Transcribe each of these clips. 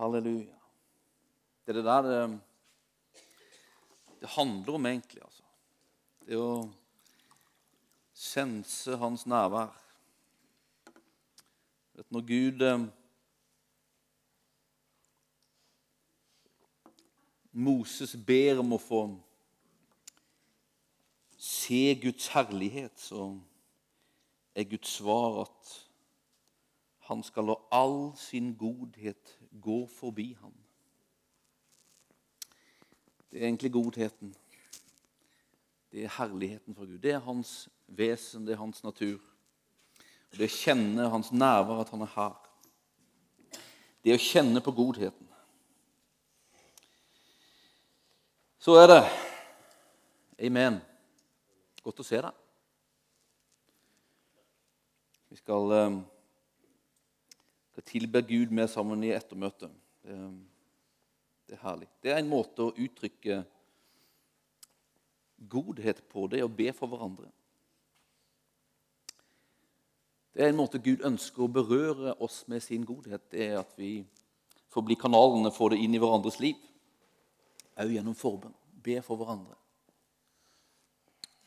Halleluja. Det er det der det, det handler om, egentlig. altså. Det å sense hans nærvær. Vet, når Gud eh, Moses ber om å få se Guds herlighet, så er Guds svar at han skal la all sin godhet gå forbi ham. Det er egentlig godheten. Det er herligheten fra Gud. Det er hans vesen, det er hans natur. Det å kjenne hans nærvær, at han er her. Det å kjenne på godheten. Så er det Amen. Godt å se deg. Vi skal, eh, skal tilbe Gud med sammen i ettermøtet. Det, det er herlig. Det er en måte å uttrykke godhet på, det å be for hverandre. Det er en måte Gud ønsker å berøre oss med sin godhet. Det er at vi får bli kanalene for det inn i hverandres liv. Òg gjennom forbønn. Be for hverandre.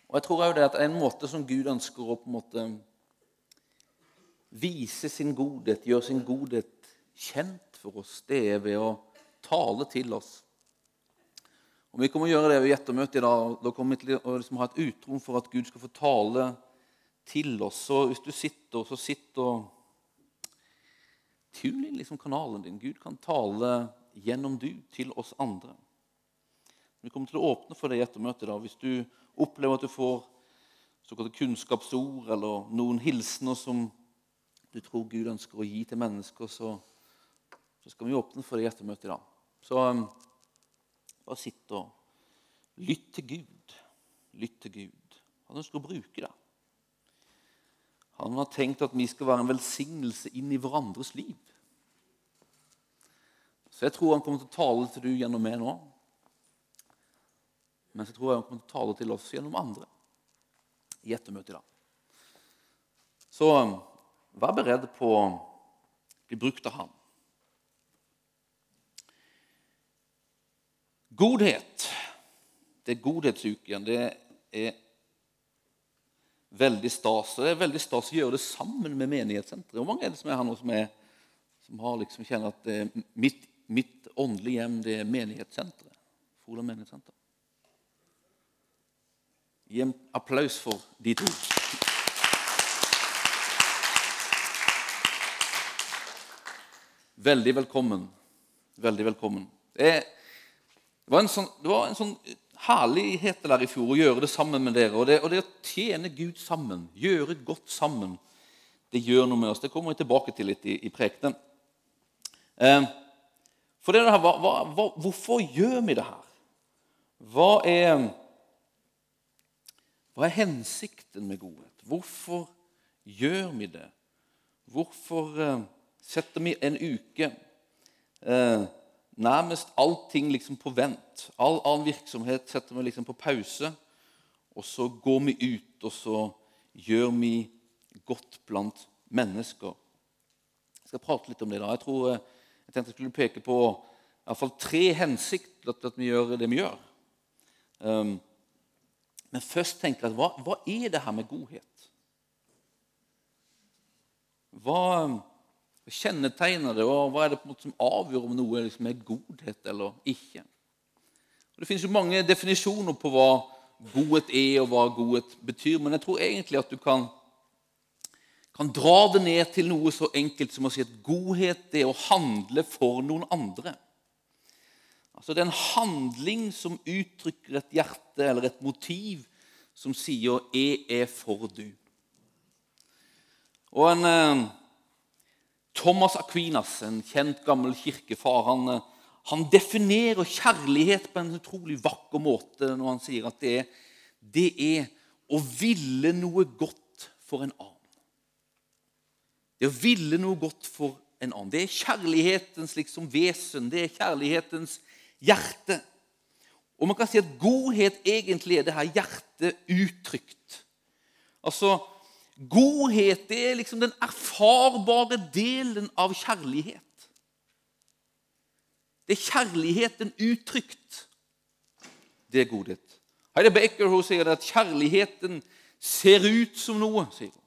Og jeg tror også det at En måte som Gud ønsker å på en måte vise sin godhet, gjøre sin godhet kjent for oss, det er ved å tale til oss. Og Vi kommer å gjøre det ved gjettermøtet i dag. Da kommer vi til å liksom ha et utrom for at Gud skal få tale til oss. Så hvis du sitter, så sitt og tune inn liksom kanalen din. Gud kan tale gjennom du til oss andre. Vi kommer til å åpne for det i ettermøtet. da. Hvis du opplever at du får såkalte kunnskapsord eller noen hilsener som du tror Gud ønsker å gi til mennesker, så, så skal vi åpne for det i ettermøtet i dag. Så um, bare sitt og lytt til Gud. Lytt til Gud. Han ønsker å bruke det. Han har tenkt at vi skal være en velsignelse inn i hverandres liv. Så jeg tror han kommer til å tale til du gjennom meg nå. Men så tror jeg han kommer til å tale til oss gjennom andre i ettermøtet i dag. Så um, vær beredt på å bli brukt av ham. Godhet. Det er godhetsuken. Det er veldig stas. Det er veldig stas å gjøre det sammen med menighetssenteret. Hvor mange er det som er her nå som, er, som liksom kjenner at det, mitt, mitt åndelige hjem det er menighetssenteret? Froland menighetssenter. Gi en applaus for de to. Veldig velkommen. Veldig velkommen. Det, var en sånn, det var en sånn herlighet der i fjor å gjøre det sammen med dere. Og det, og det, å tjene Gud sammen, gjøre godt sammen, det gjør noe med oss. Det kommer vi tilbake til litt i, i prekenen. Eh, for det her, hva, hva, Hvorfor gjør vi det her? Hva er, hva er hensikten med godhet? Hvorfor gjør vi det? Hvorfor eh, setter vi en uke eh, nærmest allting liksom på vent. All annen virksomhet setter vi liksom på pause. Og så går vi ut, og så gjør vi godt blant mennesker. Jeg skal prate litt om det. da. Jeg tror eh, jeg tenkte jeg skulle peke på i hvert fall tre hensikter til at vi gjør det vi gjør. Um, men først tenker jeg hva, hva er det her med godhet? Hva kjennetegner det, og hva er det på en måte som avgjør om noe liksom er godhet eller ikke? Og det jo mange definisjoner på hva godhet er, og hva godhet betyr. Men jeg tror egentlig at du kan, kan dra det ned til noe så enkelt som å si at godhet er å handle for noen andre. Altså Det er en handling som uttrykker et hjerte eller et motiv som sier 'jeg er for du'. Og en... Thomas Aquinas, en kjent gammel kirkefar, han, eh, han, definerer kjærlighet på en utrolig vakker måte når han sier at det er, det er å ville noe godt for en annen. Det å ville noe godt for en annen. Det er kjærlighetens liksom vesen. Det er kjærlighetens hjerte. Og man kan si at godhet egentlig er det her hjertet uttrykt. Altså, Godhet det er liksom den erfarbare delen av kjærlighet. Det er kjærligheten uttrykt. Det er godhet. Heidi Baker hun sier at kjærligheten ser ut som noe. sier hun.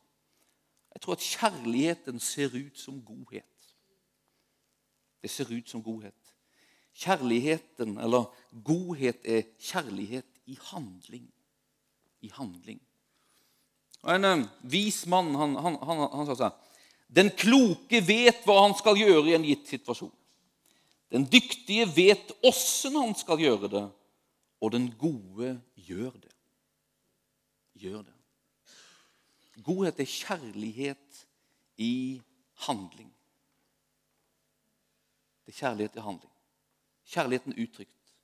Jeg tror at kjærligheten ser ut som godhet. Det ser ut som godhet. Kjærligheten, eller godhet, er kjærlighet i handling. I handling. Og En vis mann han, han, han, han sa sånn Den kloke vet hva han skal gjøre i en gitt situasjon. Den dyktige vet åssen han skal gjøre det, og den gode gjør det. Gjør det. Godhet er kjærlighet i handling. Det er kjærlighet i handling. Kjærligheten uttrykt.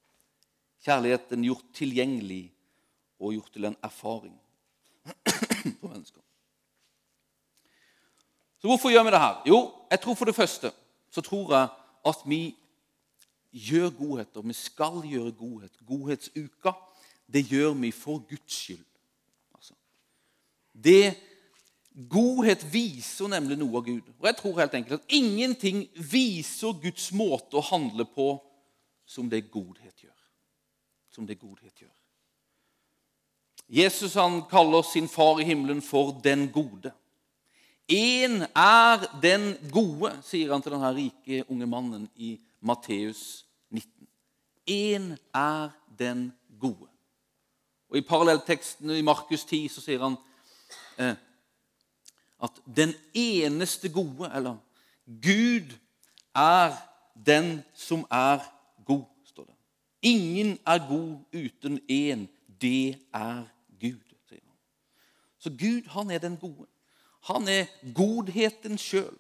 Kjærligheten gjort tilgjengelig og gjort til en erfaring for mennesker. Så hvorfor gjør vi det her? Jo, jeg tror for det første så tror jeg at vi gjør godhet, og vi skal gjøre godhet. Godhetsuka, det gjør vi for Guds skyld. Altså, det Godhet viser nemlig noe av Gud. Og jeg tror helt enkelt at ingenting viser Guds måte å handle på som det godhet gjør. Som det godhet gjør. Jesus han kaller sin far i himmelen for den gode. Én er den gode, sier han til denne rike unge mannen i Matteus 19. Én er den gode. Og I parallellteksten i Markus 10 så sier han eh, at den eneste gode, eller Gud, er den som er god, står det. Ingen er god uten én. Det er. Så Gud, han er den gode. Han er godheten sjøl.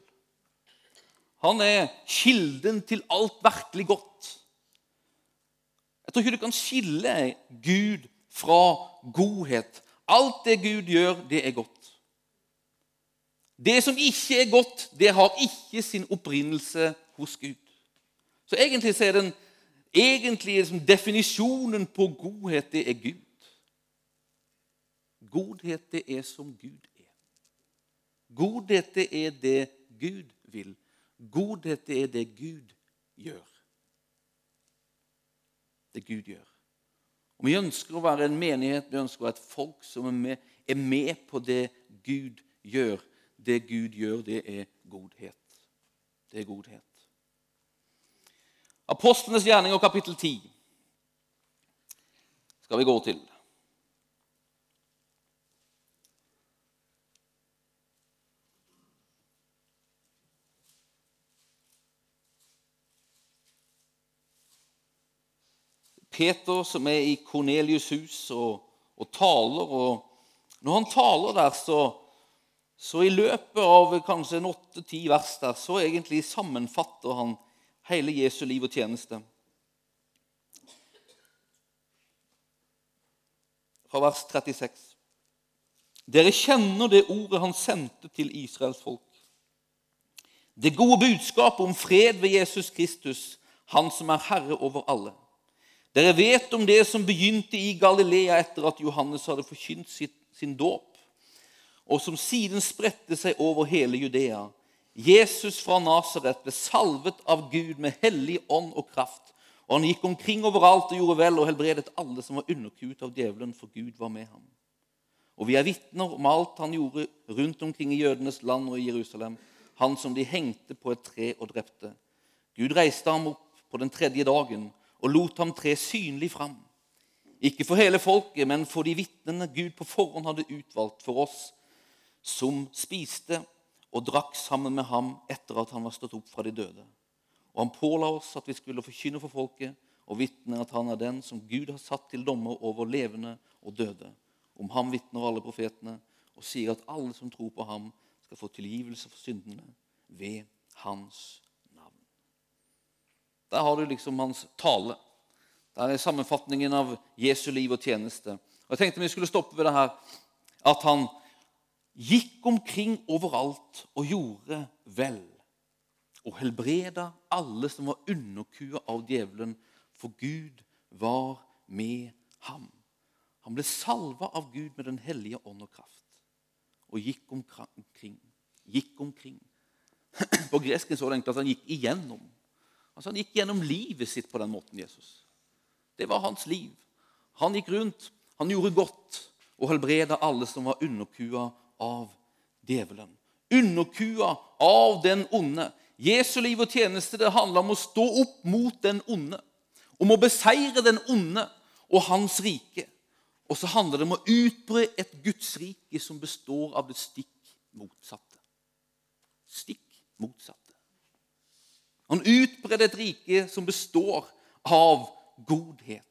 Han er kilden til alt virkelig godt. Jeg tror ikke du kan skille Gud fra godhet. Alt det Gud gjør, det er godt. Det som ikke er godt, det har ikke sin opprinnelse hos Gud. Så egentlig så er den egentlig liksom definisjonen på godhet, det er Gud. Godhet, det er som Gud er. Godhet, det er det Gud vil. Godhet, det er det Gud gjør. Det Gud gjør. Og Vi ønsker å være en menighet, vi ønsker å være et folk som er med, er med på det Gud gjør det Gud gjør, det er godhet. Det er godhet. Apostlenes gjerninger, kapittel 10, skal vi gå til. Peter som er i Kornelius' hus og, og taler. og Når han taler der, så så i løpet av kanskje en åtte-ti vers der, så egentlig sammenfatter han hele Jesu liv og tjeneste. Fra vers 36. Dere kjenner det ordet han sendte til Israels folk. Det gode budskapet om fred ved Jesus Kristus, han som er herre over alle. Dere vet om det som begynte i Galilea etter at Johannes hadde forkynt sin dåp og som siden spredte seg over hele Judea. Jesus fra Nasaret ble salvet av Gud med hellig ånd og kraft. Og han gikk omkring overalt og gjorde vel og helbredet alle som var underkuet av djevelen, for Gud var med ham. Og vi er vitner om alt han gjorde rundt omkring i jødenes land og i Jerusalem, han som de hengte på et tre og drepte. Gud reiste ham opp på den tredje dagen og lot ham tre synlig fram. Ikke for hele folket, men for de vitnene Gud på forhånd hadde utvalgt for oss, som spiste og drakk sammen med ham etter at han var stått opp fra de døde. Og han påla oss at vi skulle forkynne for folket og vitne at han er den som Gud har satt til dommer over levende og døde. Om ham vitner alle profetene og sier at alle som tror på ham, skal få tilgivelse for syndene ved hans navn. Der har du liksom hans tale. Der er sammenfatningen av Jesu liv og tjeneste. Og Jeg tenkte vi skulle stoppe ved det her at han gikk omkring overalt og gjorde vel. Og helbreda alle som var underkua av djevelen, for Gud var med ham. Han ble salva av Gud med Den hellige ånd og kraft, og gikk omkring. Gikk omkring. På gresken så det egentlig at han gikk igjennom. Altså Han gikk gjennom livet sitt på den måten. Jesus. Det var hans liv. Han gikk rundt, han gjorde godt og helbreda alle som var underkua av djevelen. Underkua av den onde. Jesu liv og tjeneste det handler om å stå opp mot den onde. Om å beseire den onde og hans rike. Og så handler det om å utbre et Guds rike som består av det stikk motsatte. Stikk motsatte. Han utbredde et rike som består av godhet.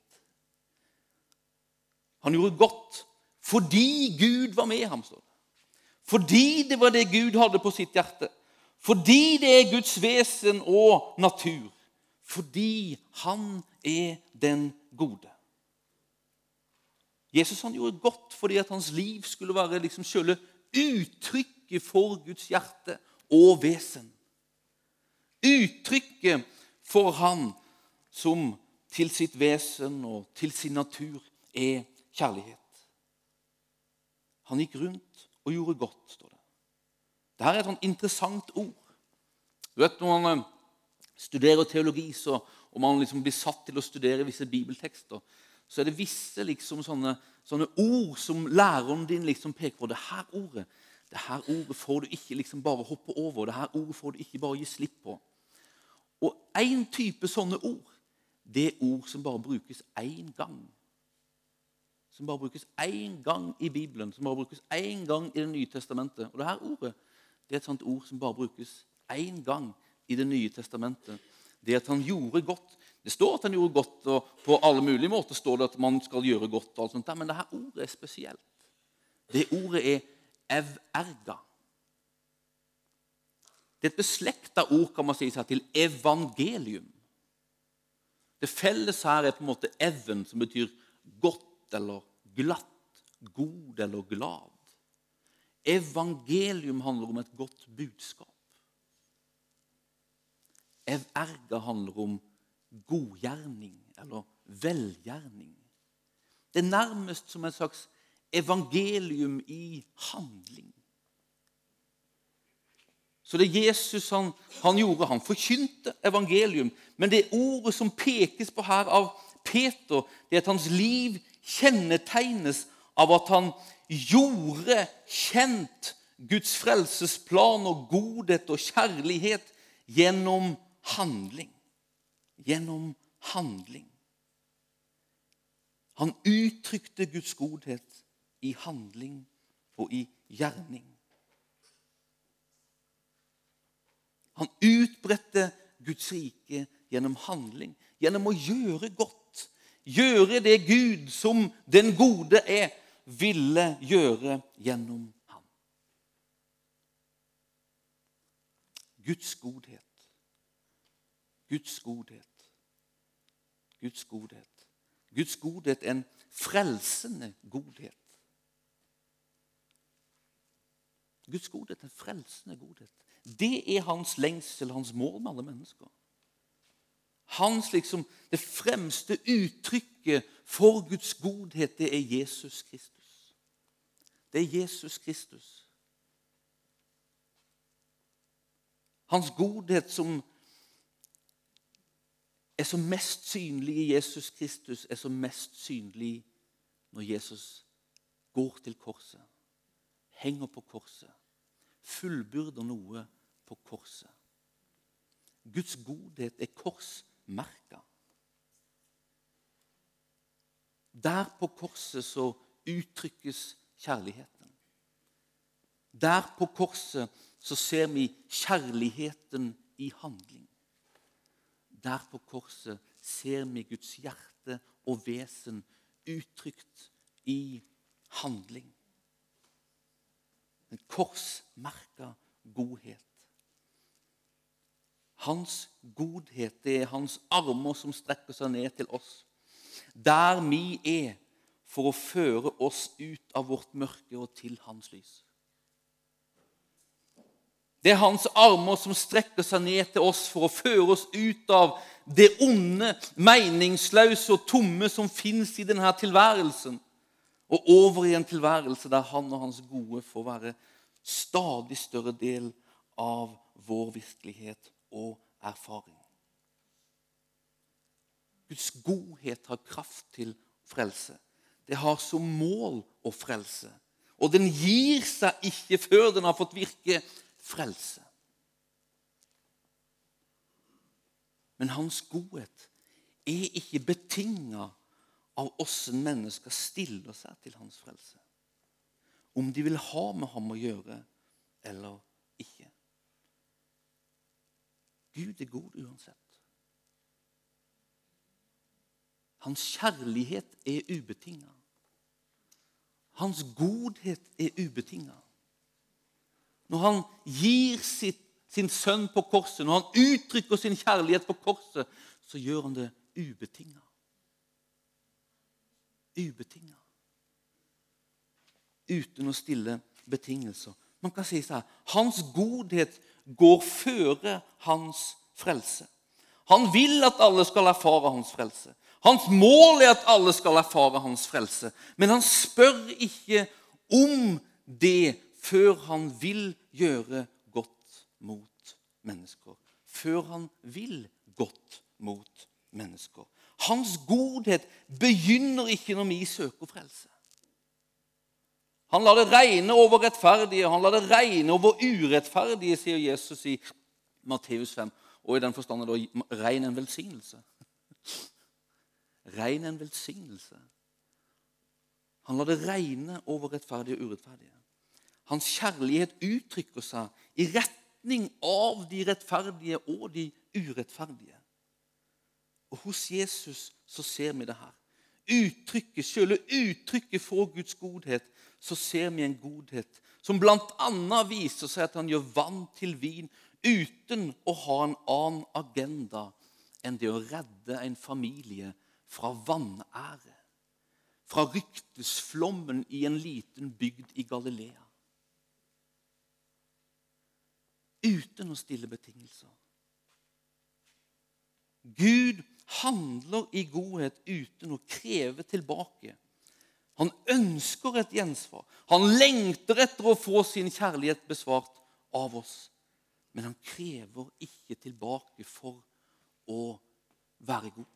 Han gjorde godt fordi Gud var med ham. det. Fordi det var det Gud hadde på sitt hjerte. Fordi det er Guds vesen og natur. Fordi han er den gode. Jesus han gjorde godt fordi at hans liv skulle være liksom selve uttrykket for Guds hjerte og vesen uttrykket for han som til sitt vesen og til sin natur er kjærlighet. Han gikk rundt og gjorde godt, står det. Dette er et sånt interessant ord. Du vet, Når man eh, studerer teologi, så, og man liksom blir satt til å studere visse bibeltekster, så er det visse liksom sånne, sånne ord som læreren din liksom peker på. Det her ordet det her ordet får du ikke liksom bare hoppe over. Det her ordet får du ikke bare gi slipp på. Og én type sånne ord, det er ord som bare brukes én gang. Som bare brukes én gang i Bibelen, som bare brukes én gang i Det nye testamentet. Og dette ordet det er et sånt ord som bare brukes én gang i Det nye testamentet. Det at han gjorde godt. Det står at han gjorde godt, og på alle mulige måter står det at man skal gjøre godt. og alt sånt der, Men dette ordet er spesielt. Det ordet er ev-erga. Det er et beslekta ord kan man si seg til evangelium. Det felles her er på en måte even, som betyr godt eller glatt, god eller glad. Evangelium handler om et godt budskap. Ev-erga handler om godgjerning eller velgjerning. Det er nærmest som et slags evangelium i handling. Så det Jesus han, han gjorde, han forkynte evangelium. Men det ordet som pekes på her av Peter, det er at hans liv kjennetegnes av at han gjorde kjent Guds frelsesplan og godhet og kjærlighet gjennom handling. Gjennom handling. Han uttrykte Guds godhet i handling og i gjerning. Han utbredte Guds rike gjennom handling, gjennom å gjøre godt. Gjøre det Gud, som den gode er, ville gjøre gjennom ham. Guds godhet. Guds godhet. Guds godhet. Guds godhet er en frelsende godhet. Guds godhet er en frelsende godhet. Det er hans lengsel, hans mål med alle mennesker. Hans liksom, Det fremste uttrykket for Guds godhet, det er Jesus Kristus. Det er Jesus Kristus. Hans godhet som er som mest synlig i Jesus Kristus, er som mest synlig når Jesus går til korset, henger på korset fullbyrder noe på korset. Guds godhet er korsmerka. Der på korset så uttrykkes kjærligheten. Der på korset så ser vi kjærligheten i handling. Der på korset ser vi Guds hjerte og vesen uttrykt i handling. En korsmerka godhet. Hans godhet det er hans armer som strekker seg ned til oss. Der vi er for å føre oss ut av vårt mørke og til hans lys. Det er hans armer som strekker seg ned til oss for å føre oss ut av det onde, meningsløse og tomme som fins i denne tilværelsen og over i en tilværelse der han og hans gode får være stadig større del av vår virkelighet og erfaring. Guds godhet har kraft til frelse. Det har som mål å frelse. Og den gir seg ikke før den har fått virke frelse. Men hans godhet er ikke betinga av åssen mennesker stiller seg til hans frelse. Om de vil ha med ham å gjøre eller ikke. Gud er god uansett. Hans kjærlighet er ubetinga. Hans godhet er ubetinga. Når han gir sitt, sin sønn på korset, når han uttrykker sin kjærlighet på korset, så gjør han det ubetinga. Ubetinga. Uten å stille betingelser. Man kan si sånn Hans godhet går føre hans frelse. Han vil at alle skal erfare hans frelse. Hans mål er at alle skal erfare hans frelse. Men han spør ikke om det før han vil gjøre godt mot mennesker. Før han vil godt mot mennesker. Hans godhet begynner ikke når vi søker frelse. Han lar det regne over rettferdige, han lar det regne over urettferdige, sier Jesus i Matteus 5. Og i den forstand er det regn en velsignelse. Regn en velsignelse. Han lar det regne over rettferdige og urettferdige. Hans kjærlighet uttrykker seg i retning av de rettferdige og de urettferdige. Og Hos Jesus så ser vi det her. Uttrykket, Selve uttrykket for Guds godhet så ser vi en godhet som bl.a. viser seg at han gjør vann til vin uten å ha en annen agenda enn det å redde en familie fra vanære. Fra ryktesflommen i en liten bygd i Galilea. Uten å stille betingelser. Gud handler i godhet uten å kreve tilbake han ønsker et gjensvar. Han lengter etter å få sin kjærlighet besvart av oss. Men han krever ikke tilbake for å være god.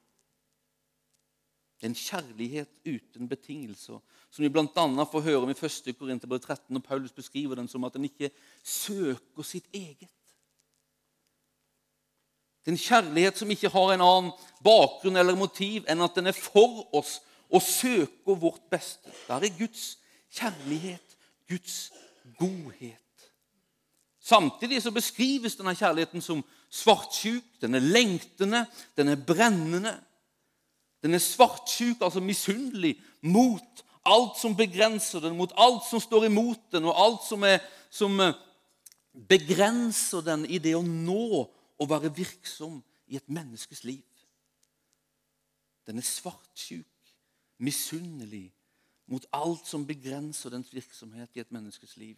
Det er en kjærlighet uten betingelser, som vi bl.a. får høre om i 1. Korinterbrev 13, når Paulus beskriver den som at den ikke søker sitt eget. Det er en kjærlighet som ikke har en annen bakgrunn eller motiv enn at den er for oss og søker vårt beste. Der er Guds kjærlighet, Guds godhet. Samtidig så beskrives denne kjærligheten som svartsjuk. Den er lengtende, den er brennende. Den er svartsjuk, altså misunnelig, mot alt som begrenser den, mot alt som står imot den, og alt som, er, som eh, begrenser den i det å nå og være virksom i et menneskes liv. Den er svartsjuk misunnelig mot alt som begrenser dens virksomhet i et menneskes liv.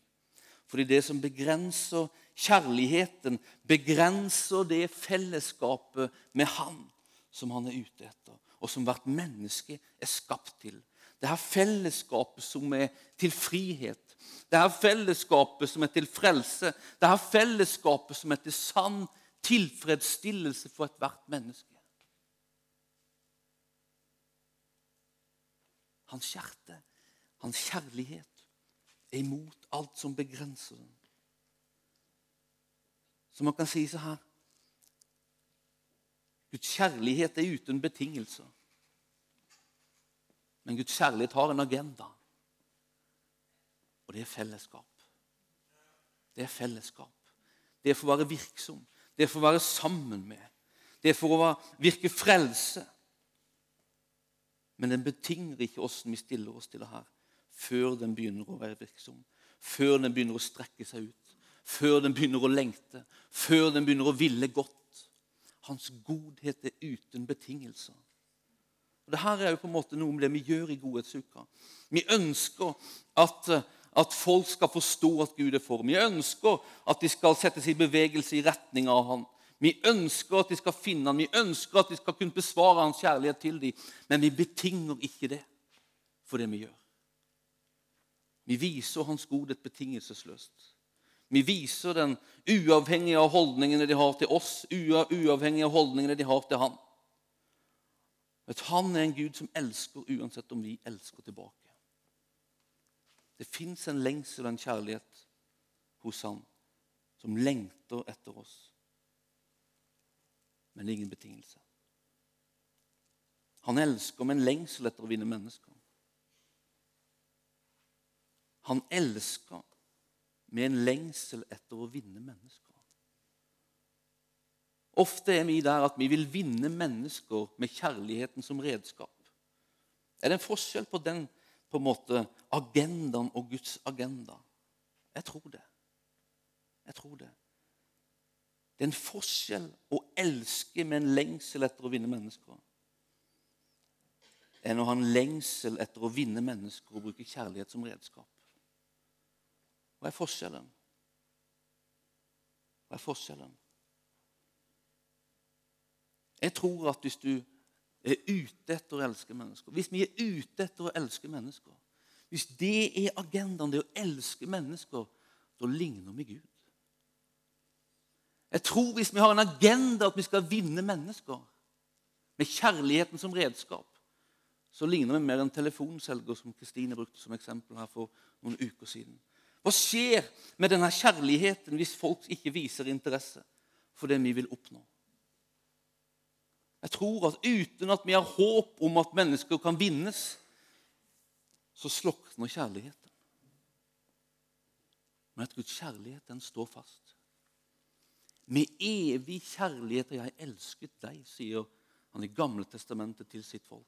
Fordi det som begrenser kjærligheten, begrenser det fellesskapet med Han som han er ute etter, og som hvert menneske er skapt til. Det her fellesskapet som er til frihet. Det her fellesskapet som er til frelse. Det her fellesskapet som er til sann tilfredsstillelse for ethvert menneske. Hans hjerte, hans kjærlighet, er imot alt som begrenser den. Så man kan si så her Guds kjærlighet er uten betingelser. Men Guds kjærlighet har en agenda, og det er fellesskap. Det er fellesskap. Det er for å være virksom. Det er for å være sammen med. Det er for å virke frelse. Men den betinger ikke åssen vi stiller oss til det her, før den begynner å være virksom. Før den begynner å strekke seg ut. Før den begynner å lengte. Før den begynner å ville godt. Hans godhet er uten betingelser. Og det her er jo på en måte noe med det vi gjør i Godhetsuka. Vi ønsker at, at folk skal forstå at Gud er for. Vi ønsker at de skal settes i bevegelse i retning av Han. Vi ønsker at de skal finne han, vi ønsker at de skal kunne besvare hans kjærlighet til dem, men vi betinger ikke det for det vi gjør. Vi viser hans godhet betingelsesløst. Vi viser den uavhengig av holdningene de har til oss, uavhengig av holdningene de har til han. At han er en Gud som elsker uansett om vi elsker tilbake. Det fins en lengsel og en kjærlighet hos han som lengter etter oss. Men ingen betingelse. Han elsker med en lengsel etter å vinne mennesker. Han elsker med en lengsel etter å vinne mennesker. Ofte er vi der at vi vil vinne mennesker med kjærligheten som redskap. Er det en forskjell på den på en måte, agendaen og Guds agenda? Jeg tror det. Jeg tror det. Det er en forskjell å elske med en lengsel etter å vinne mennesker enn å ha en lengsel etter å vinne mennesker og bruke kjærlighet som redskap. Hva er forskjellen? Hva er forskjellen? Jeg tror at hvis du er ute etter å elske mennesker Hvis vi er ute etter å elske mennesker Hvis det er agendaen, det å elske mennesker, da ligner vi Gud. Jeg tror hvis vi har en agenda at vi skal vinne mennesker med kjærligheten som redskap, så ligner vi mer en telefonselger som Kristine brukte som eksempel her for noen uker siden. Hva skjer med denne kjærligheten hvis folk ikke viser interesse for det vi vil oppnå? Jeg tror at uten at vi har håp om at mennesker kan vinnes, så slukner kjærligheten. Men at Guds kjærlighet den står fast. Med evig kjærlighet har jeg elsket deg, sier han i Gamle testamentet til sitt folk.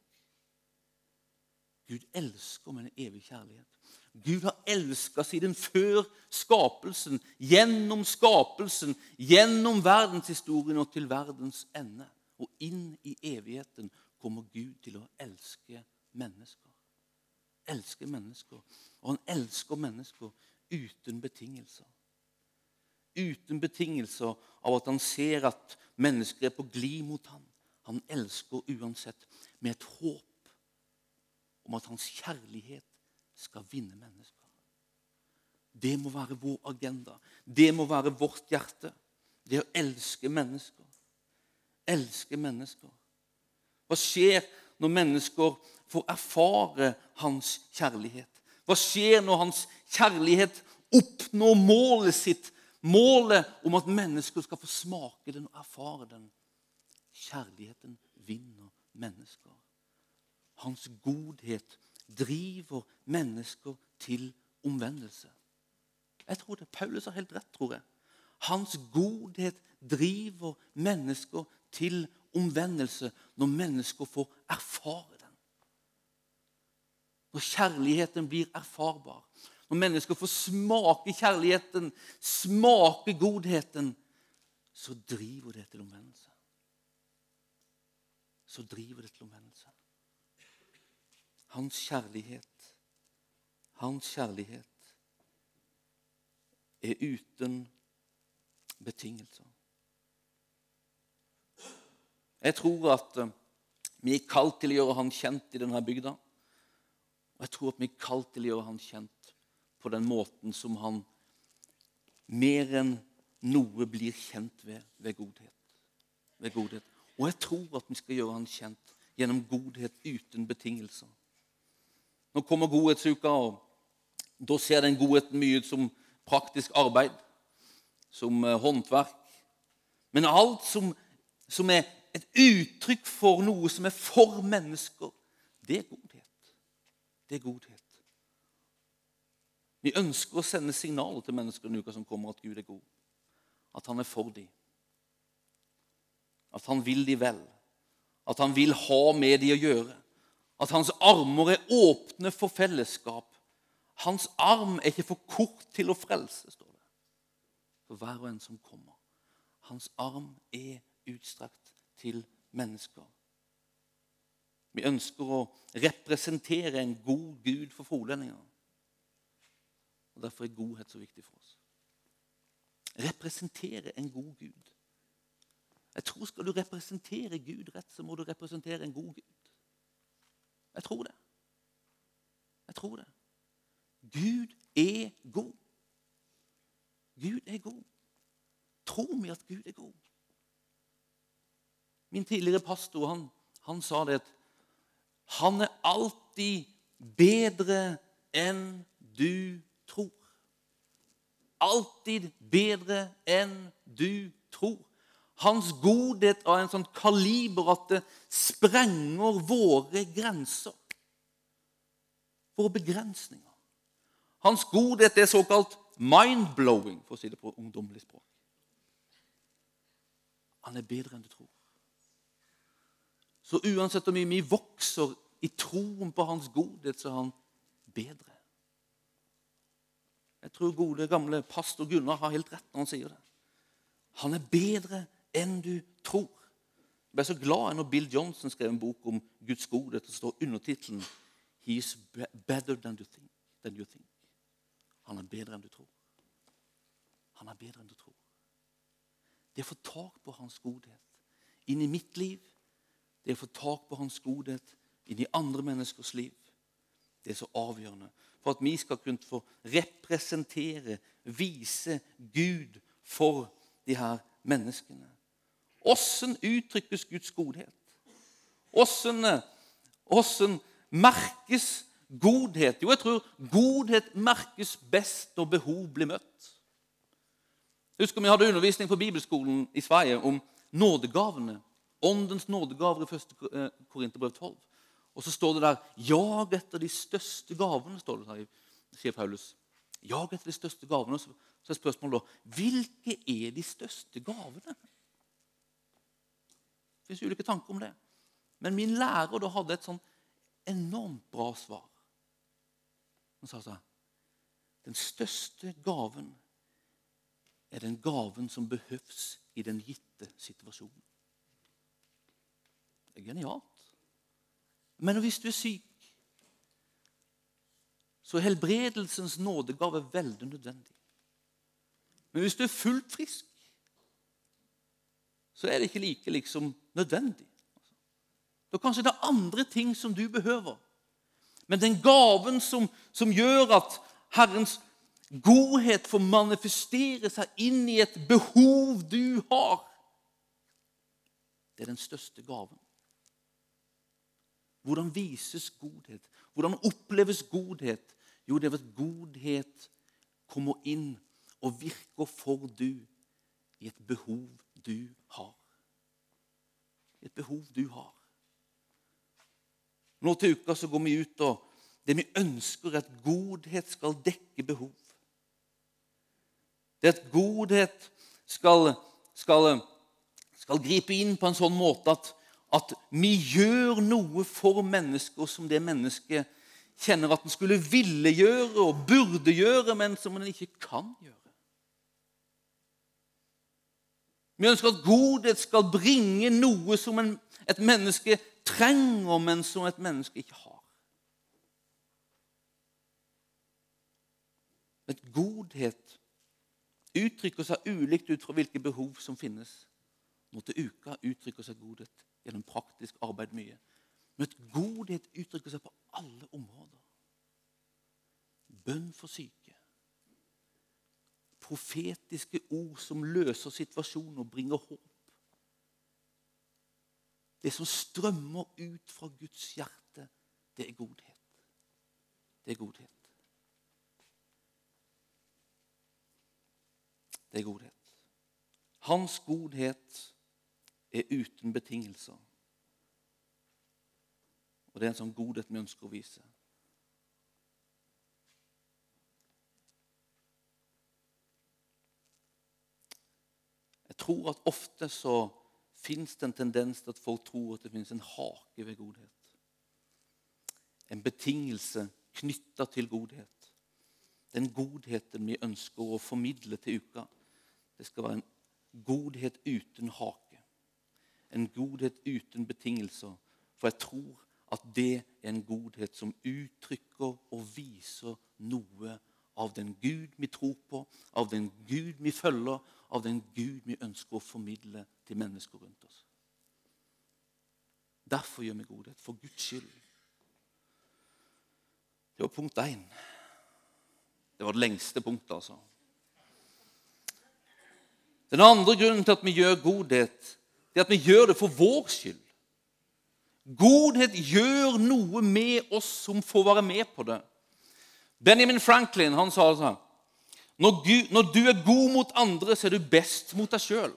Gud elsker med en evig kjærlighet. Gud har elska siden før skapelsen, gjennom skapelsen, gjennom verdenshistorien og til verdens ende. Og inn i evigheten kommer Gud til å elske mennesker. Elske mennesker. Og han elsker mennesker uten betingelser. Uten betingelser av at han ser at mennesker er på glid mot ham. Han elsker uansett med et håp om at hans kjærlighet skal vinne mennesker. Det må være vår agenda. Det må være vårt hjerte. Det å elske mennesker elsker mennesker. Hva skjer når mennesker får erfare hans kjærlighet? Hva skjer når hans kjærlighet oppnår målet sitt? Målet om at mennesker skal få smake den og erfare den. Kjærligheten vinner mennesker. Hans godhet driver mennesker til omvendelse. Jeg tror det. Paulus har helt rett, tror jeg. Hans godhet driver mennesker til omvendelse når mennesker får erfare den. Når kjærligheten blir erfarbar. Når mennesker får smake kjærligheten, smake godheten, så driver det til omvendelse. Så driver det til omvendelse. Hans kjærlighet, hans kjærlighet er uten betingelser. Jeg tror at eh, vi er kalt til å gjøre han kjent i denne bygda. Og jeg tror at vi er kalt til å gjøre han kjent på den måten som han mer enn noe blir kjent ved, ved godhet. Ved godhet. Og jeg tror at vi skal gjøre han kjent gjennom godhet uten betingelser. Nå kommer godhetsuka, og da ser den godheten mye ut som praktisk arbeid, som eh, håndverk. Men alt som, som er et uttrykk for noe som er for mennesker, det er godhet. Det er godhet. Vi ønsker å sende signaler til mennesker denne uka som kommer, at Gud er god. At han er for dem. At han vil dem vel. At han vil ha med dem å gjøre. At hans armer er åpne for fellesskap. Hans arm er ikke for kort til å frelse, står det. For hver og en som kommer. Hans arm er utstrakt til mennesker. Vi ønsker å representere en god Gud for frolendinger. Og Derfor er godhet så viktig for oss. Representere en god Gud. Jeg tror Skal du representere Gud rett, så må du representere en god Gud. Jeg tror det. Jeg tror det. Gud er god. Gud er god. Tror vi at Gud er god? Min tidligere pastor han, han sa det at Han er alltid bedre enn du tror. Alltid bedre enn du tror. Hans godhet av en sånn kaliber at det sprenger våre grenser. Våre begrensninger. Hans godhet er såkalt mind-blowing, for å si det på ungdommelig språk. Han er bedre enn du tror. Så uansett hvor mye vi vokser i troen på hans godhet, så er han bedre. Jeg tror gode, gamle pastor Gunnar har helt rett når han sier det. Han er bedre enn du tror. Jeg ble så glad når Bill Johnson skrev en bok om Guds godhet. Det står undertittelen 'He's better than you, think, than you think'. Han er bedre enn du tror. Han er bedre enn du tror. Det å få tak på hans godhet inn i mitt liv, det å få tak på hans godhet inn i andre menneskers liv, det er så avgjørende for at vi skal kunne få representere, vise Gud for de her menneskene. Åssen uttrykkes Guds godhet? Åssen merkes godhet? Jo, jeg tror godhet merkes best når behov blir møtt. Jeg husker Vi hadde undervisning på bibelskolen i Sverige om nådegavene. Åndens nådegaver i 1. Eh, Korinterbrev 12. Og så står det der 'Jag etter de største gavene', står det der, sier Paulus. Jag etter de største gavene. Så er spørsmålet da hvilke er de største gavene? Det fins ulike tanker om det. Men min lærer da hadde et sånn enormt bra svar. Han sa sånn Den største gaven er den gaven som behøves i den gitte situasjonen. Det er genialt. Men hvis du er syk, så er helbredelsens nådegave veldig nødvendig. Men hvis du er fullt frisk, så er det ikke like liksom nødvendig. Da kanskje det er andre ting som du behøver. Men den gaven som, som gjør at Herrens godhet får manifestere seg inn i et behov du har, det er den største gaven. Hvordan vises godhet? Hvordan oppleves godhet? Jo, det er at godhet kommer inn og virker for du i et behov du har. Et behov du har. Nå til uka så går vi ut, og det vi ønsker, er at godhet skal dekke behov. Det at godhet skal, skal, skal gripe inn på en sånn måte at at vi gjør noe for mennesker som det mennesket kjenner at en skulle ville gjøre og burde gjøre, men som en ikke kan gjøre. Vi ønsker at godhet skal bringe noe som en, et menneske trenger, men som et menneske ikke har. Et godhet uttrykker seg ulikt ut fra hvilke behov som finnes. Til uka uttrykker seg godhet gjennom praktisk arbeid mye. Men at godhet uttrykker seg på alle områder. Bønn for syke. Profetiske ord som løser situasjonen og bringer håp. Det som strømmer ut fra Guds hjerte, det er godhet. Det er godhet. Det er godhet. Hans godhet er uten betingelser. Og det er en sånn godhet vi ønsker å vise. Jeg tror at ofte så fins det en tendens til at folk tror at det finnes en hake ved godhet. En betingelse knytta til godhet. Den godheten vi ønsker å formidle til uka, det skal være en godhet uten hake en godhet uten betingelser. For jeg tror at det er en godhet som uttrykker og viser noe av den Gud vi tror på, av den Gud vi følger, av den Gud vi ønsker å formidle til mennesker rundt oss. Derfor gjør vi godhet. For Guds skyld. Det var punkt én. Det var det lengste punktet, altså. Den andre grunnen til at vi gjør godhet, det at vi gjør det for vår skyld. Godhet gjør noe med oss som får være med på det. Benjamin Franklin han sa sånn når, når du er god mot andre, så er du best mot deg sjøl.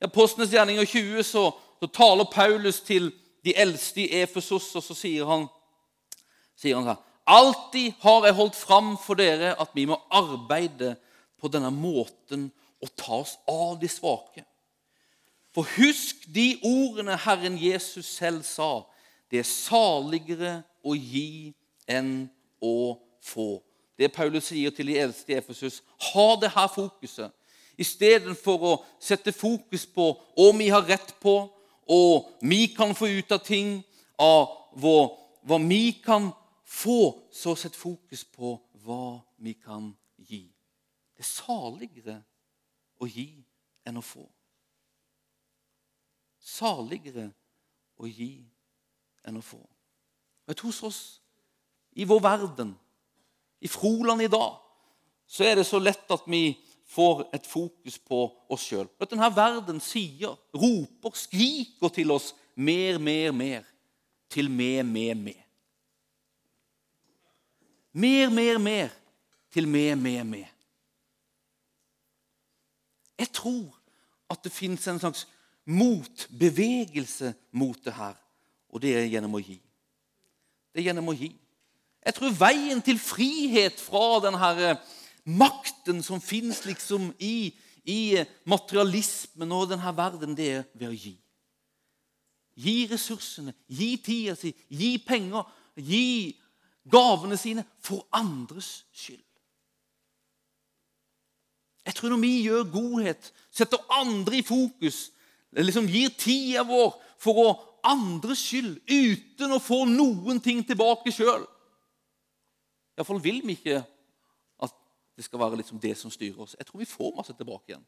I Apostlenes gjerninger 20 så, så, taler Paulus til de eldste i Efesos, og så sier han, sier han sånn Alltid har jeg holdt fram for dere at vi må arbeide på denne måten og ta oss av de svake. For husk de ordene Herren Jesus selv sa. Det er saligere å gi enn å få. Det Paulus sier til de eldste i Efesus. Ha det her fokuset. Istedenfor å sette fokus på om vi har rett på, og vi kan få ut av ting, av hva, hva vi kan få, så sett fokus på hva vi kan gi. Det er saligere å gi enn å få. Saligere å gi enn å få. Vet hos oss, i vår verden, i Froland i dag, så er det så lett at vi får et fokus på oss sjøl. Denne verden sier, roper, skriker til oss mer, mer, mer. Til mer, mer, mer. Mer, mer, mer. Til mer, mer, mer. Jeg tror at det fins en slags motbevegelse mot det her, og det er gjennom å gi. Det er gjennom å gi. Jeg tror veien til frihet fra den her eh, makten som fins liksom i, i, materialismen og denne verden, det er ved å gi. Gi ressursene, gi tida si, gi penger, gi gavene sine for andres skyld. Jeg tror når vi gjør godhet, setter andre i fokus, liksom gir tida vår for å andres skyld uten å få noen ting tilbake sjøl Iallfall vil vi ikke at det skal være liksom det som styrer oss. Jeg tror vi får masse tilbake igjen.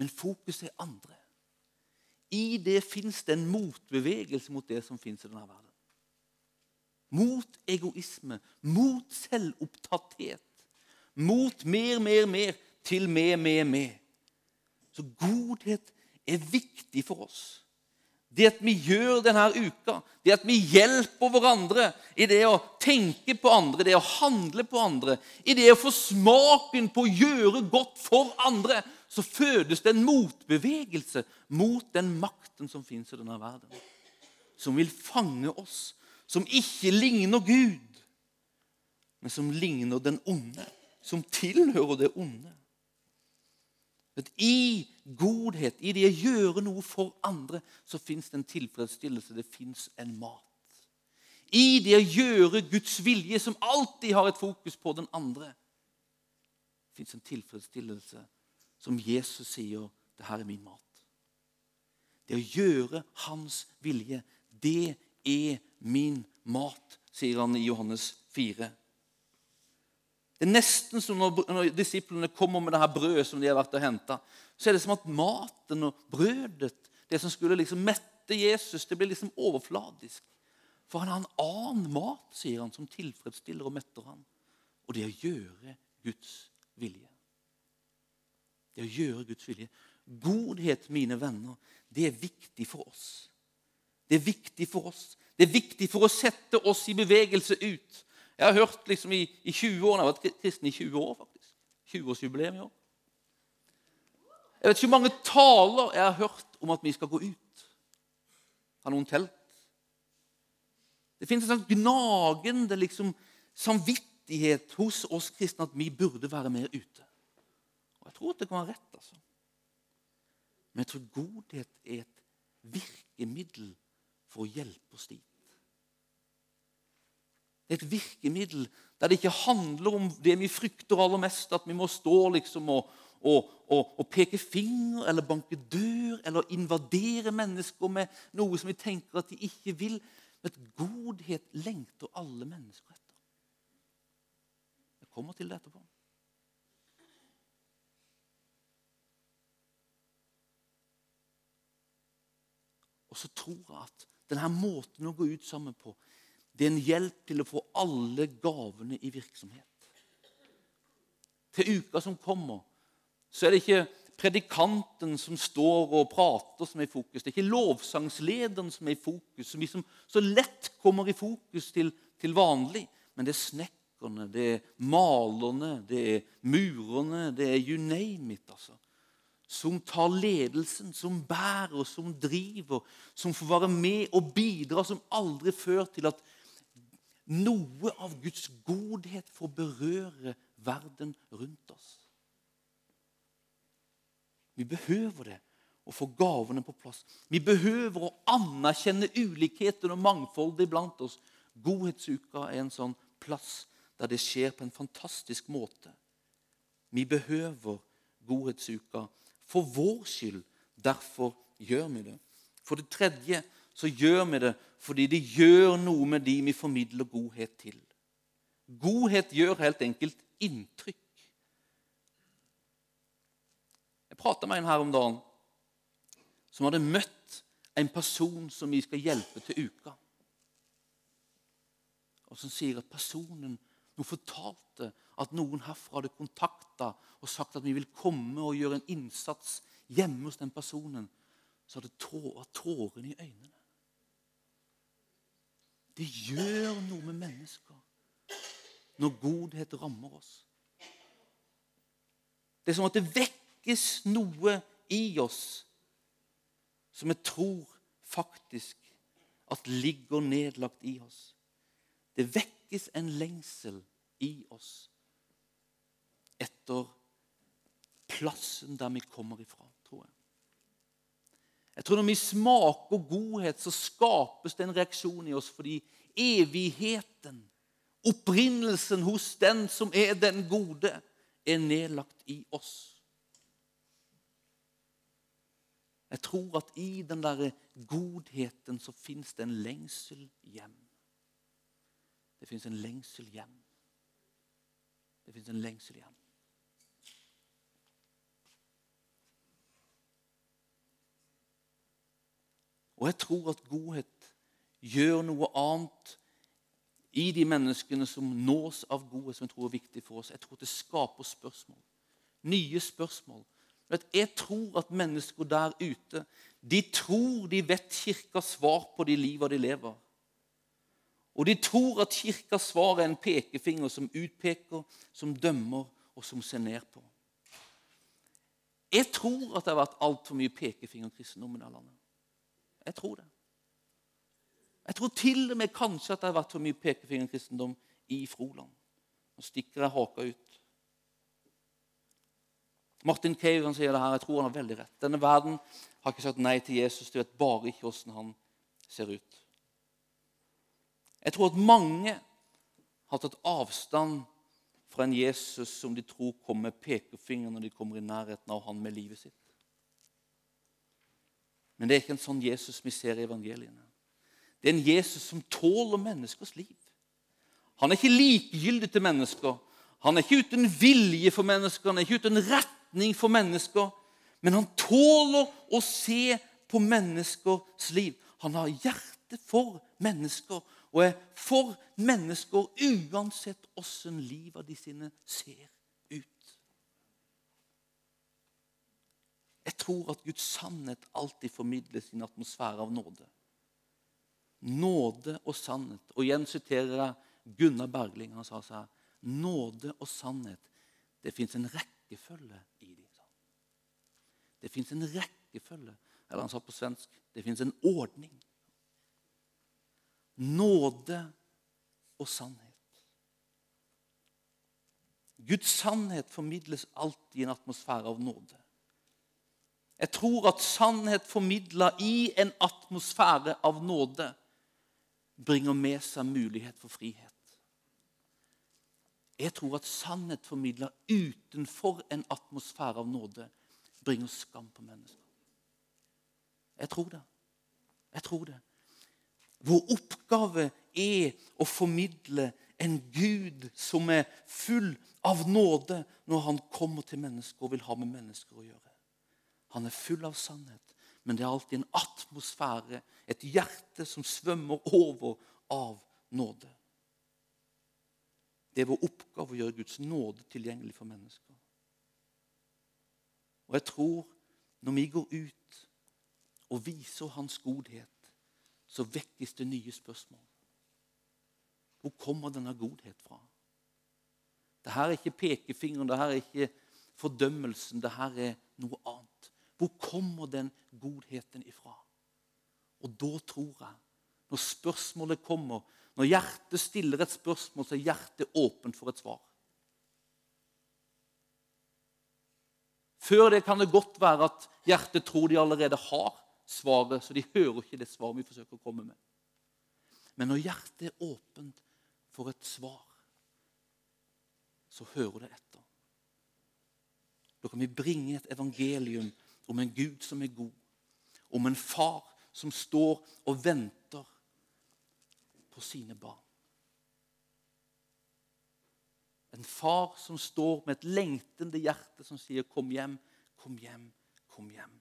Men fokuset er andre. I det fins det en motbevegelse mot det som fins i denne verden. Mot egoisme, mot selvopptatthet, mot mer, mer, mer, til mer, mer, mer. Så godhet er viktig for oss det at vi gjør denne uka, det at vi hjelper hverandre i det å tenke på andre, det å handle på andre, i det å få smaken på å gjøre godt for andre, så fødes det en motbevegelse mot den makten som fins i denne verden. Som vil fange oss, som ikke ligner Gud, men som ligner den onde, som tilhører det onde. I godhet, i det å gjøre noe for andre, så fins det en tilfredsstillelse. Det fins en mat. I det å gjøre Guds vilje, som alltid har et fokus på den andre, fins en tilfredsstillelse som Jesus sier det her er min mat. Det å gjøre Hans vilje, det er min mat, sier han i Johannes 4. Det er nesten som når, når disiplene kommer med det her brødet som de har vært og henta. Så er det som at maten og brødet, det som skulle liksom mette Jesus, det blir liksom overfladisk. For han har en annen mat, sier han, som tilfredsstiller og metter han. Og det er å gjøre Guds vilje. Det er å gjøre Guds vilje. Godhet, mine venner, det er viktig for oss. Det er viktig for oss. Det er viktig for å sette oss i bevegelse ut. Jeg har hørt liksom i, i 20 år, Jeg har vært kristen i 20 år, faktisk. 20-årsjubileum i år. Jeg vet ikke hvor mange taler jeg har hørt om at vi skal gå ut. Har noen telt? Det finnes en sånn gnagende liksom, samvittighet hos oss kristne at vi burde være mer ute. Og Jeg tror at det kan være rett. altså. Men jeg tror godhet er et virkemiddel for å hjelpe oss dit. Det er et virkemiddel der det ikke handler om det vi frykter aller mest, at vi må stå liksom og, og, og, og peke finger eller banke dør eller invadere mennesker med noe som vi tenker at de ikke vil. Men godhet lengter alle mennesker etter. Jeg kommer til det etterpå. Og så tror jeg at denne måten å gå ut sammen på det er en hjelp til å få alle gavene i virksomhet. Til uka som kommer, så er det ikke predikanten som står og prater, som er i fokus. Det er ikke lovsangslederen som er i fokus, som liksom så lett kommer i fokus til, til vanlig. Men det er snekkerne, det er malerne, det er murerne, det er you name it. altså. Som tar ledelsen, som bærer, som driver, som får være med og bidra, som aldri før til at noe av Guds godhet får berøre verden rundt oss. Vi behøver det å få gavene på plass. Vi behøver å anerkjenne ulikheten og mangfoldet iblant oss. Godhetsuka er en sånn plass der det skjer på en fantastisk måte. Vi behøver godhetsuka for vår skyld. Derfor gjør vi det. For det tredje så gjør vi det fordi det gjør noe med de vi formidler godhet til. Godhet gjør helt enkelt inntrykk. Jeg prata med en her om dagen som hadde møtt en person som vi skal hjelpe til uka. Og som sier at personen hun fortalte at noen herfra hadde kontakta og sagt at vi vil komme og gjøre en innsats hjemme hos den personen. Så hadde tårene i øynene. Det gjør noe med mennesker når godhet rammer oss. Det er som at det vekkes noe i oss som jeg tror faktisk at ligger nedlagt i oss. Det vekkes en lengsel i oss etter plassen der vi kommer ifra, jeg. Tror Når vi smaker godhet, så skapes det en reaksjon i oss fordi evigheten, opprinnelsen hos den som er den gode, er nedlagt i oss. Jeg tror at i den der godheten så fins det en lengsel hjem. Det fins en lengsel hjem. Det fins en lengsel hjem. Og jeg tror at godhet gjør noe annet i de menneskene som nås av godhet, som jeg tror er viktig for oss. Jeg tror det skaper spørsmål. Nye spørsmål jeg tror at mennesker der ute de tror de vet Kirkas svar på de livet de lever. Og de tror at Kirkas svar er en pekefinger som utpeker, som dømmer og som ser ned på. Jeg tror at det har vært altfor mye pekefingerkristendom i det landet. Jeg tror det. Jeg tror til og med kanskje at det har vært for mye pekefingerkristendom i Froland. Nå stikker jeg haka ut. Martin Cave sier det her, jeg tror han har veldig rett. Denne verden har ikke sagt nei til Jesus. Du vet bare ikke hvordan han ser ut. Jeg tror at mange har tatt avstand fra en Jesus som de tror kommer med pekefinger når de kommer i nærheten av han med livet sitt. Men det er ikke en sånn Jesus vi ser i evangeliene. Det er en Jesus som tåler menneskers liv. Han er ikke likegyldig til mennesker. Han er ikke uten vilje for mennesker, han er ikke uten retning for mennesker. Men han tåler å se på menneskers liv. Han har hjerte for mennesker og er for mennesker uansett åssen livet de sine ser ut. Jeg tror at Guds sannhet alltid formidles i en atmosfære av nåde. Nåde og sannhet. Og igjen siterer jeg Gunnar Bergling. Han sa seg nåde og sannhet. Det fins en rekkefølge i det fins en rekkefølge. Eller han sa på svensk det fins en ordning. Nåde og sannhet. Guds sannhet formidles alltid i en atmosfære av nåde. Jeg tror at sannhet formidla i en atmosfære av nåde bringer med seg mulighet for frihet. Jeg tror at sannhet formidla utenfor en atmosfære av nåde bringer skam på mennesker. Jeg tror det. Jeg tror det. Vår oppgave er å formidle en Gud som er full av nåde når han kommer til mennesker og vil ha med mennesker å gjøre. Han er full av sannhet, men det er alltid en atmosfære, et hjerte som svømmer over av nåde. Det er vår oppgave å gjøre Guds nåde tilgjengelig for mennesker. Og jeg tror når vi går ut og viser Hans godhet, så vekkes det nye spørsmål. Hvor kommer denne godhet fra? Dette er ikke pekefingeren, dette er ikke fordømmelsen. Dette er noe annet. Hvor kommer den godheten ifra? Og da tror jeg, når spørsmålet kommer, når hjertet stiller et spørsmål, så er hjertet åpent for et svar. Før det kan det godt være at hjertet tror de allerede har svaret, så de hører ikke det svaret vi forsøker å komme med. Men når hjertet er åpent for et svar, så hører det etter. Da kan vi bringe et evangelium om en Gud som er god, om en far som står og venter på sine barn. En far som står med et lengtende hjerte som sier 'Kom hjem, kom hjem, kom hjem'.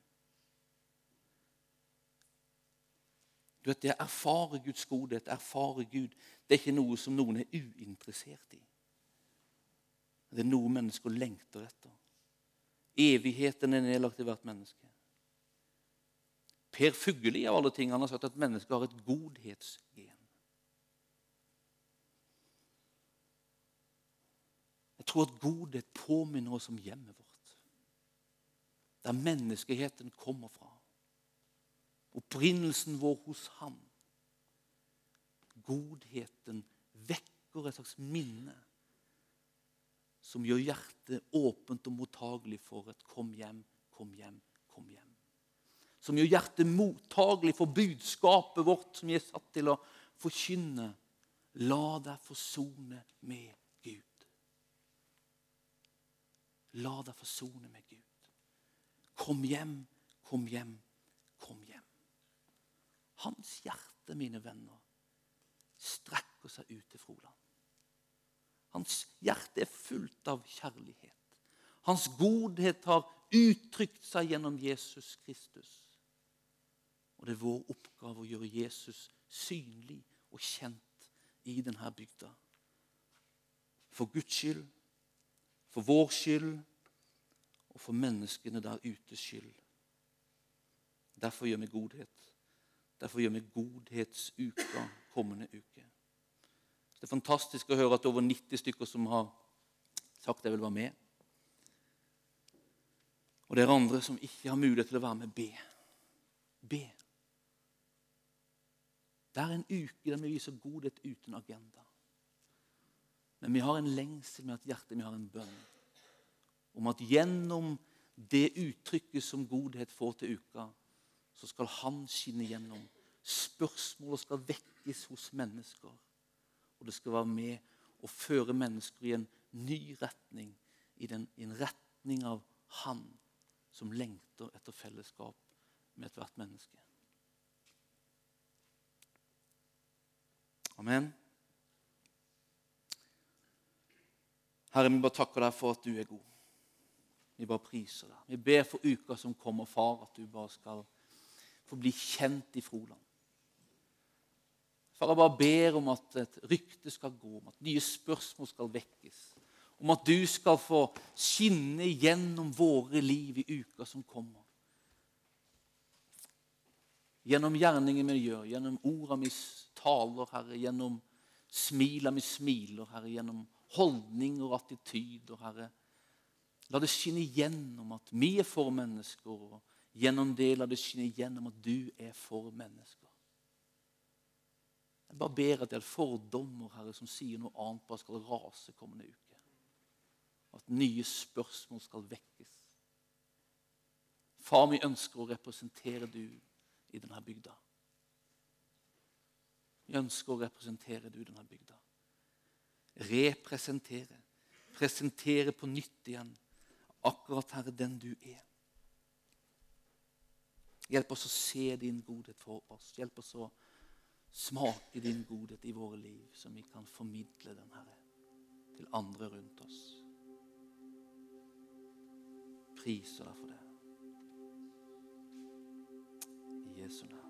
Du vet, Det å erfare Guds godhet, erfare Gud, det er ikke noe som noen er uinteressert i. Det er noe mennesker lengter etter. Evigheten er nedlagt i hvert menneske. Per Fugelli av alle ting, han har sagt at mennesket har et godhetsgen. Jeg tror at godhet påminner oss om hjemmet vårt. Der menneskeheten kommer fra. Opprinnelsen vår hos Han. Godheten vekker et slags minne som gjør hjertet åpent og mottagelig for et 'kom hjem, kom hjem, kom hjem'. Som gjør hjertet mottagelig for budskapet vårt som vi er satt til å forkynne. La deg forsone med Gud. La deg forsone med Gud. Kom hjem, kom hjem, kom hjem. Hans hjerte, mine venner, strekker seg ut til Froland. Hans hjerte er fullt av kjærlighet. Hans godhet har uttrykt seg gjennom Jesus Kristus. Og det er vår oppgave å gjøre Jesus synlig og kjent i denne bygda. For Guds skyld for vår skyld og for menneskene der utes skyld. Derfor gjør vi godhet. Derfor gjør vi godhetsuka kommende uke. Det er fantastisk å høre at det er over 90 stykker som har sagt jeg vil være med. Og det er andre som ikke har mulighet til å være med. Be. Be. Det er en uke der vi viser godhet uten agenda. Men vi har en lengsel med at hjertet vi har en bønn om at gjennom det uttrykket som godhet får til uka, så skal han skinne gjennom. Spørsmålet skal vekkes hos mennesker. Og det skal være med å føre mennesker i en ny retning, i, den, i en retning av Han som lengter etter fellesskap med ethvert menneske. Amen. Herre, vi bare takker deg for at du er god. Vi bare priser deg. Vi ber for uka som kommer, far, at du bare skal få bli kjent i Froland. Far, jeg bare ber om at et rykte skal gå, om at nye spørsmål skal vekkes. Om at du skal få skinne gjennom våre liv i uka som kommer. Gjennom gjerningen vi gjør, gjennom orda vi taler, Herre, gjennom smila vi smiler, Herre, gjennom holdninger og attityder, Herre. La det skinne gjennom at vi er for mennesker, og gjennom det la det skinne gjennom at du er for mennesker. Jeg bare ber at det er fordommer Herre, som sier noe annet, bare skal rase kommende uke. At nye spørsmål skal vekkes. Far, vi ønsker å representere du i denne bygda. Vi ønsker å representere du i denne bygda representere. Presentere på nytt igjen akkurat, Herre, den du er. Hjelp oss å se din godhet for oss. Hjelp oss å smake din godhet i våre liv, så vi kan formidle den, Herre, til andre rundt oss. Priser deg for det. I Jesu navn.